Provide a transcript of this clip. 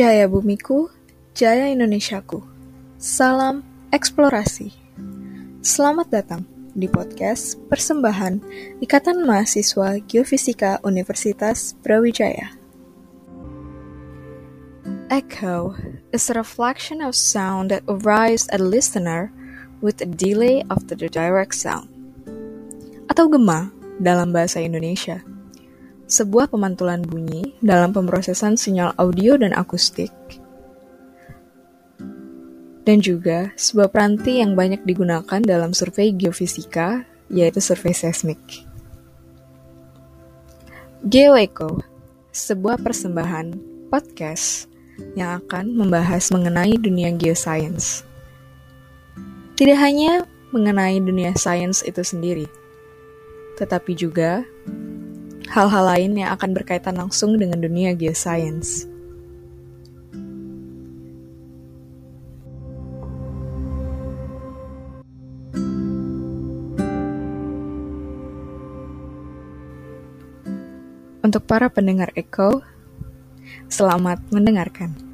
Jaya bumiku, jaya Indonesiaku. Salam eksplorasi. Selamat datang di podcast persembahan Ikatan Mahasiswa Geofisika Universitas Brawijaya. Echo is a reflection of sound that arrives at a listener with a delay after the direct sound. Atau gema dalam bahasa Indonesia sebuah pemantulan bunyi dalam pemrosesan sinyal audio dan akustik, dan juga sebuah peranti yang banyak digunakan dalam survei geofisika, yaitu survei seismik. GeoEcho, sebuah persembahan podcast yang akan membahas mengenai dunia geoscience. Tidak hanya mengenai dunia sains itu sendiri, tetapi juga hal-hal lain yang akan berkaitan langsung dengan dunia geoscience. Untuk para pendengar Echo, selamat mendengarkan.